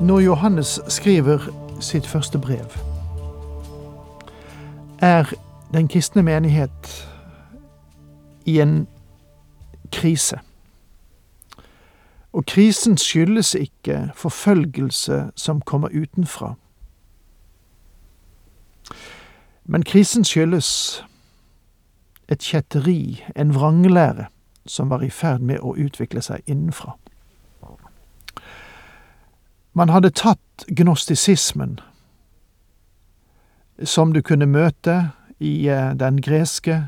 Når Johannes skriver sitt første brev, er den kristne menighet i en krise. Og krisen skyldes ikke forfølgelse som kommer utenfra. Men krisen skyldes et kjetteri, en vranglære, som var i ferd med å utvikle seg innenfra. Man hadde tatt gnostisismen, som du kunne møte i eh, den greske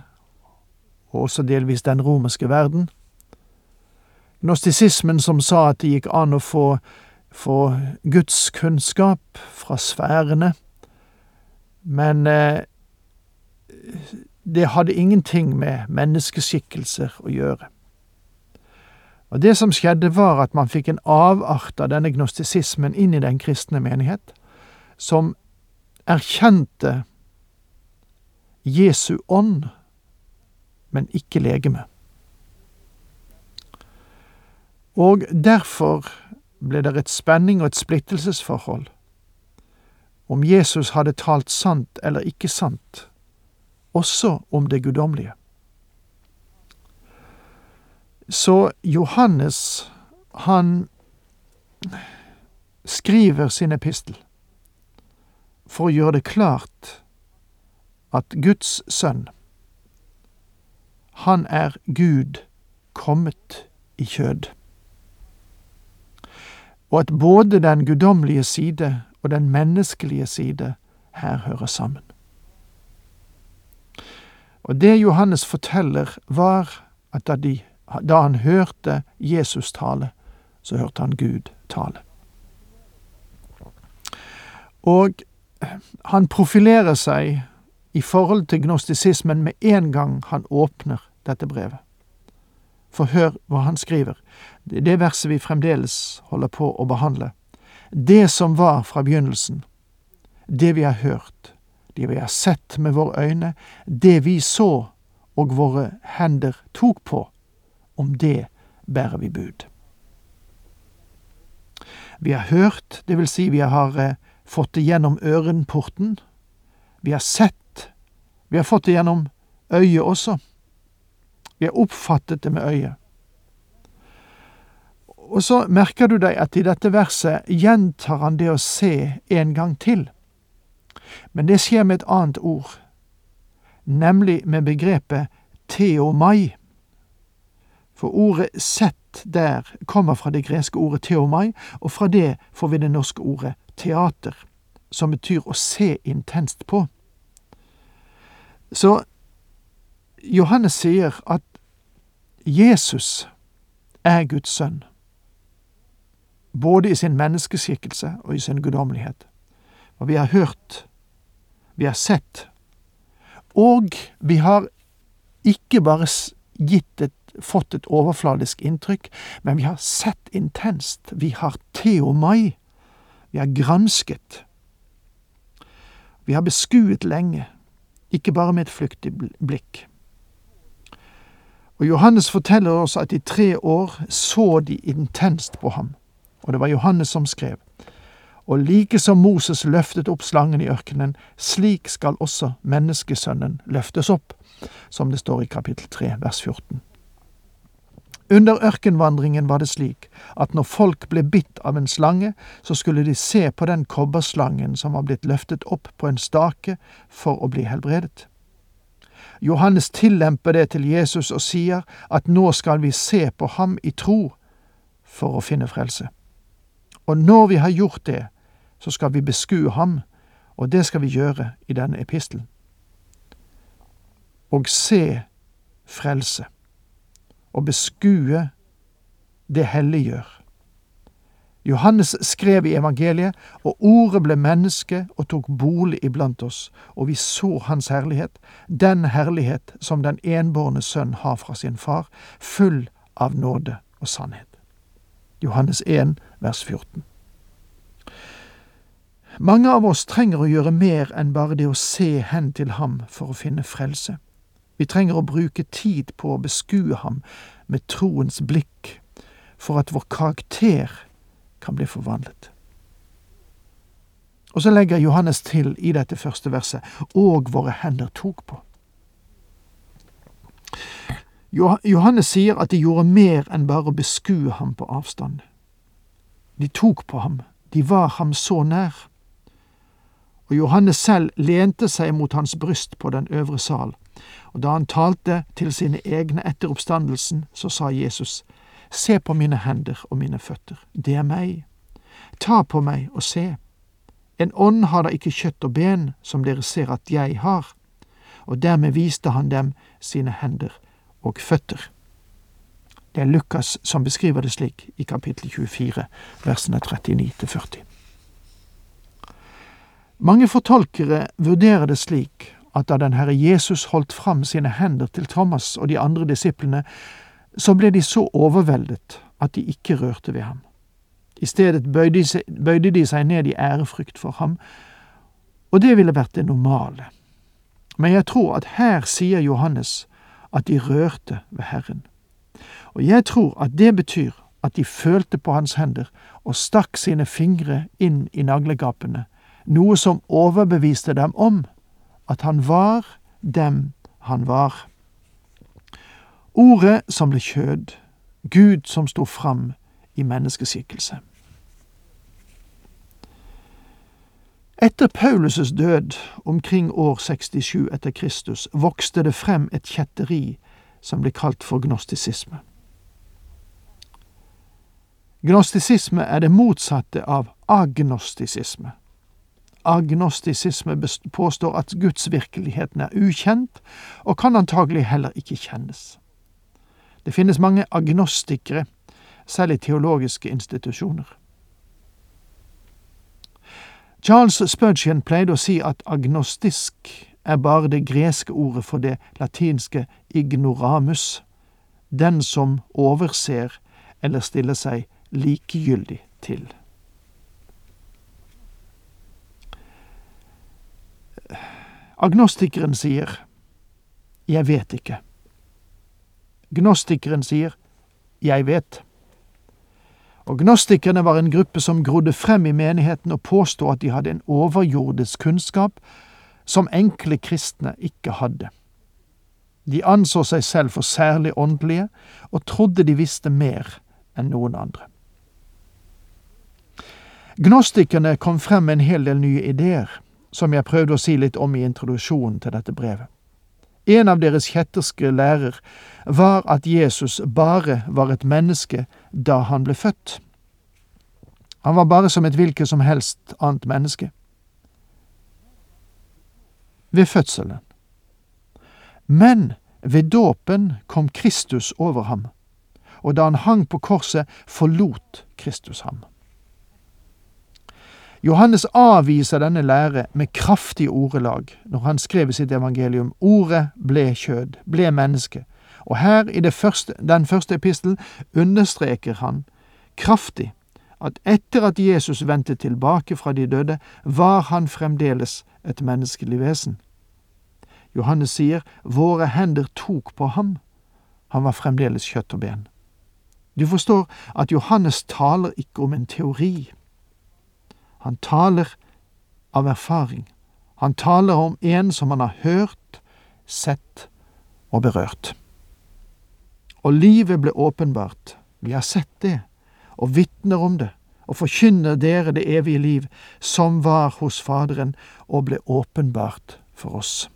og også delvis den romerske verden. Gnostisismen som sa at det gikk an å få, få Guds kunnskap fra sfærene, men eh, det hadde ingenting med menneskeskikkelser å gjøre. Og Det som skjedde, var at man fikk en avart av denne gnostisismen inn i den kristne menighet, som erkjente Jesu ånd, men ikke legeme. Og derfor ble det et spenning og et splittelsesforhold om Jesus hadde talt sant eller ikke sant, også om det guddommelige. Så Johannes, han skriver sin epistel for å gjøre det klart at Guds sønn, han er Gud kommet i kjød, og at både den guddommelige side og den menneskelige side her hører sammen. Og det Johannes forteller, var at da de da han hørte Jesus tale, så hørte han Gud tale. Og han profilerer seg i forhold til gnostisismen med en gang han åpner dette brevet. For hør hva han skriver. Det er det verset vi fremdeles holder på å behandle. Det som var fra begynnelsen, det vi har hørt, det vi har sett med våre øyne, det vi så og våre hender tok på, om det bærer vi bud. Vi har hørt, det vil si vi har eh, fått det gjennom ørenporten. Vi har sett, vi har fått det gjennom øyet også. Vi har oppfattet det med øyet. Og så merker du deg at i dette verset gjentar han det å se en gang til. Men det skjer med et annet ord, nemlig med begrepet teomai. For ordet sett der kommer fra det greske ordet teomai, og fra det får vi det norske ordet teater, som betyr å se intenst på. Så Johannes sier at Jesus er Guds sønn, både i sin menneskeskikkelse og i sin guddommelighet. Og vi har hørt, vi har sett, og vi har ikke bare gitt et fått et overfladisk inntrykk, men vi har sett intenst. Vi har teomai. Vi har gransket. Vi har beskuet lenge, ikke bare med et flyktig blikk. Og Johannes forteller oss at i tre år så de intenst på ham, og det var Johannes som skrev. Og like som Moses løftet opp slangen i ørkenen, slik skal også menneskesønnen løftes opp, som det står i kapittel 3, vers 14. Under ørkenvandringen var det slik at når folk ble bitt av en slange, så skulle de se på den kobberslangen som var blitt løftet opp på en stake for å bli helbredet. Johannes tillemper det til Jesus og sier at nå skal vi se på ham i tro for å finne frelse. Og når vi har gjort det, så skal vi beskue ham, og det skal vi gjøre i denne epistelen. Og se frelse å beskue det helliggjør. Johannes skrev i evangeliet, og ordet ble menneske og tok bolig iblant oss, og vi så hans herlighet, den herlighet som den enbårne sønn har fra sin far, full av nåde og sannhet. Johannes 1, vers 14. Mange av oss trenger å gjøre mer enn bare det å se hen til ham for å finne frelse. Vi trenger å bruke tid på å beskue ham med troens blikk, for at vår karakter kan bli forvandlet. Og så legger Johannes til i dette første verset og våre hender tok på. Johannes sier at de gjorde mer enn bare å beskue ham på avstand. De tok på ham, de var ham så nær. Og Johannes selv lente seg mot hans bryst på den øvre sal, og da han talte til sine egne etter oppstandelsen, så sa Jesus, Se på mine hender og mine føtter, det er meg. Ta på meg og se. En ånd har da ikke kjøtt og ben, som dere ser at jeg har. Og dermed viste han dem sine hender og føtter. Det er Lukas som beskriver det slik i kapittel 24, versene 39 til 40. Mange fortolkere vurderer det slik at da den Herre Jesus holdt fram sine hender til Thomas og de andre disiplene, så ble de så overveldet at de ikke rørte ved ham. I stedet bøyde de, seg, ned i ærefrykt for ham, og det ville vært det normale. Men jeg tror at her sier Johannes at de rørte ved Herren. Og jeg tror at det betyr at de følte på hans hender og stakk sine fingre inn i naglegapene, noe som overbeviste dem om at han var dem han var. Ordet som ble kjød, Gud som sto fram i menneskeskikkelse. Etter Paulus' død, omkring år 67 etter Kristus, vokste det frem et kjetteri som ble kalt for gnostisisme. Gnostisisme er det motsatte av agnostisisme. Agnostisisme påstår at gudsvirkeligheten er ukjent, og kan antagelig heller ikke kjennes. Det finnes mange agnostikere, selv i teologiske institusjoner. Charles Spurgeon pleide å si at agnostisk er bare det greske ordet for det latinske ignoramus, den som overser eller stiller seg likegyldig til. Agnostikeren sier 'jeg vet ikke'. Gnostikeren sier 'jeg vet'. Og Gnostikerne var en gruppe som grodde frem i menigheten og påstod at de hadde en overjordisk kunnskap som enkle kristne ikke hadde. De anså seg selv for særlig åndelige og trodde de visste mer enn noen andre. Gnostikerne kom frem med en hel del nye ideer, som jeg prøvde å si litt om i introduksjonen til dette brevet. En av deres kjetterske lærer var at Jesus bare var et menneske da han ble født. Han var bare som et hvilket som helst annet menneske. Ved fødselen. Men ved dåpen kom Kristus over ham, og da han hang på korset, forlot Kristus ham. Johannes avviser denne lære med kraftige ordelag når han skrev i sitt evangelium Ordet ble kjød, ble menneske. Og her i første, den første epistelen understreker han kraftig at etter at Jesus vendte tilbake fra de døde, var han fremdeles et menneskelig vesen. Johannes sier våre hender tok på ham. Han var fremdeles kjøtt og ben. Du forstår at Johannes taler ikke om en teori. Han taler av erfaring. Han taler om en som han har hørt, sett og berørt. Og livet ble åpenbart. Vi har sett det, og vitner om det, og forkynner dere det evige liv, som var hos Faderen og ble åpenbart for oss.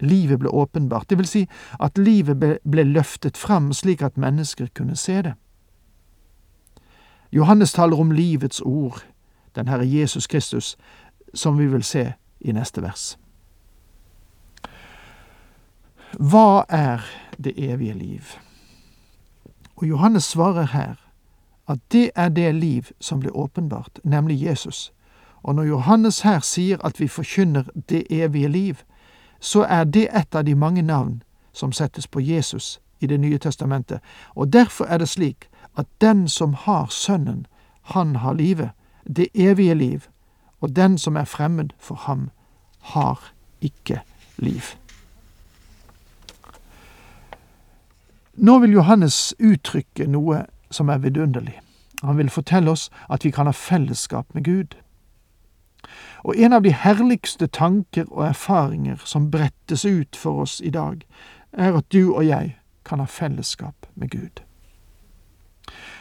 Livet ble åpenbart, det vil si at livet ble, ble løftet fram slik at mennesker kunne se det. Johannes taler om livets ord, den Herre Jesus Kristus, som vi vil se i neste vers. Hva er det evige liv? Og Johannes svarer her at det er det liv som blir åpenbart, nemlig Jesus. Og når Johannes her sier at vi forkynner det evige liv, så er det et av de mange navn som settes på Jesus i Det nye testamentet, og derfor er det slik at den som har Sønnen, han har livet, det evige liv, og den som er fremmed for ham, har ikke liv. Nå vil Johannes uttrykke noe som er vidunderlig. Han vil fortelle oss at vi kan ha fellesskap med Gud. Og en av de herligste tanker og erfaringer som brettes ut for oss i dag, er at du og jeg kan ha fellesskap med Gud.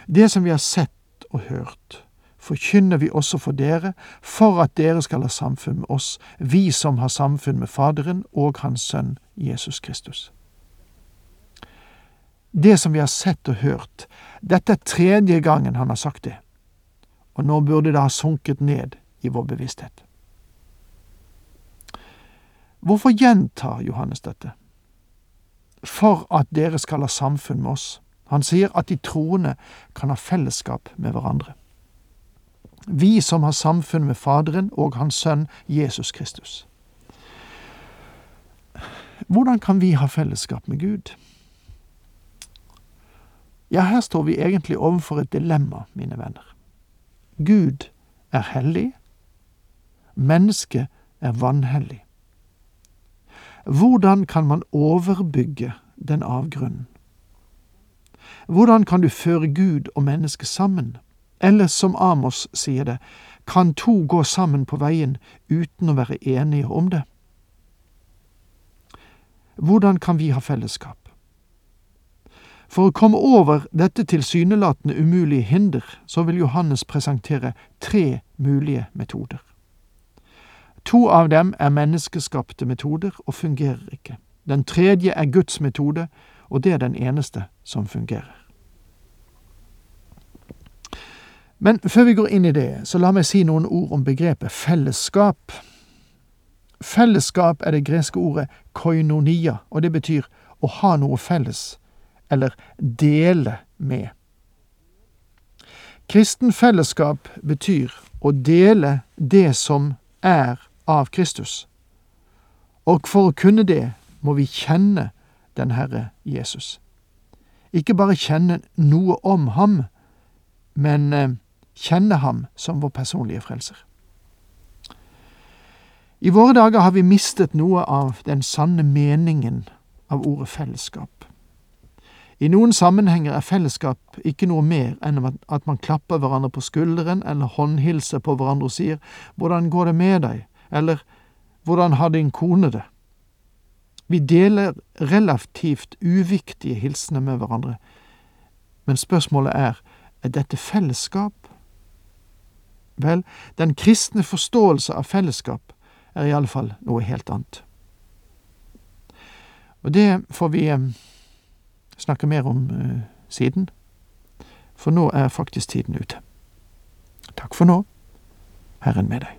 Det som vi har sett og hørt, forkynner vi også for dere, for at dere skal ha samfunn med oss, vi som har samfunn med Faderen og Hans Sønn Jesus Kristus. Det som vi har sett og hørt, dette er tredje gangen han har sagt det, og nå burde det ha sunket ned i vår bevissthet. Hvorfor gjentar Johannes dette? For at dere skal ha samfunn med oss. Han sier at de troende kan ha fellesskap med hverandre. Vi som har samfunn med Faderen og Hans Sønn Jesus Kristus. Hvordan kan vi ha fellesskap med Gud? Ja, her står vi egentlig overfor et dilemma, mine venner. Gud er hellig, mennesket er vanhellig. Hvordan kan man overbygge den avgrunnen? Hvordan kan du føre Gud og mennesket sammen? Eller som Amos sier det, kan to gå sammen på veien uten å være enige om det? Hvordan kan vi ha fellesskap? For å komme over dette tilsynelatende umulige hinder, så vil Johannes presentere tre mulige metoder. To av dem er menneskeskapte metoder og fungerer ikke. Den tredje er Guds metode, og det er den eneste som fungerer. Men før vi går inn i det, så la meg si noen ord om begrepet fellesskap. Fellesskap er det greske ordet koinonia, og det betyr å ha noe felles, eller dele med. Kristen fellesskap betyr å dele det som er av Kristus. Og for å kunne det må vi kjenne den Herre Jesus. Ikke bare kjenne noe om ham, men eh, kjenne ham som vår personlige frelser. I våre dager har vi mistet noe av den sanne meningen av ordet fellesskap. I noen sammenhenger er fellesskap ikke noe mer enn at man klapper hverandre på skulderen eller håndhilser på hverandre og sier Hvordan går det med deg? eller Hvordan har din kone det? Vi deler relativt uviktige hilsener med hverandre, men spørsmålet er er dette fellesskap? Vel, den kristne forståelse av fellesskap er i alle fall noe helt annet. Og det får vi eh, snakke mer om uh, siden, for nå er faktisk tiden ute. Takk for nå. Herren med deg.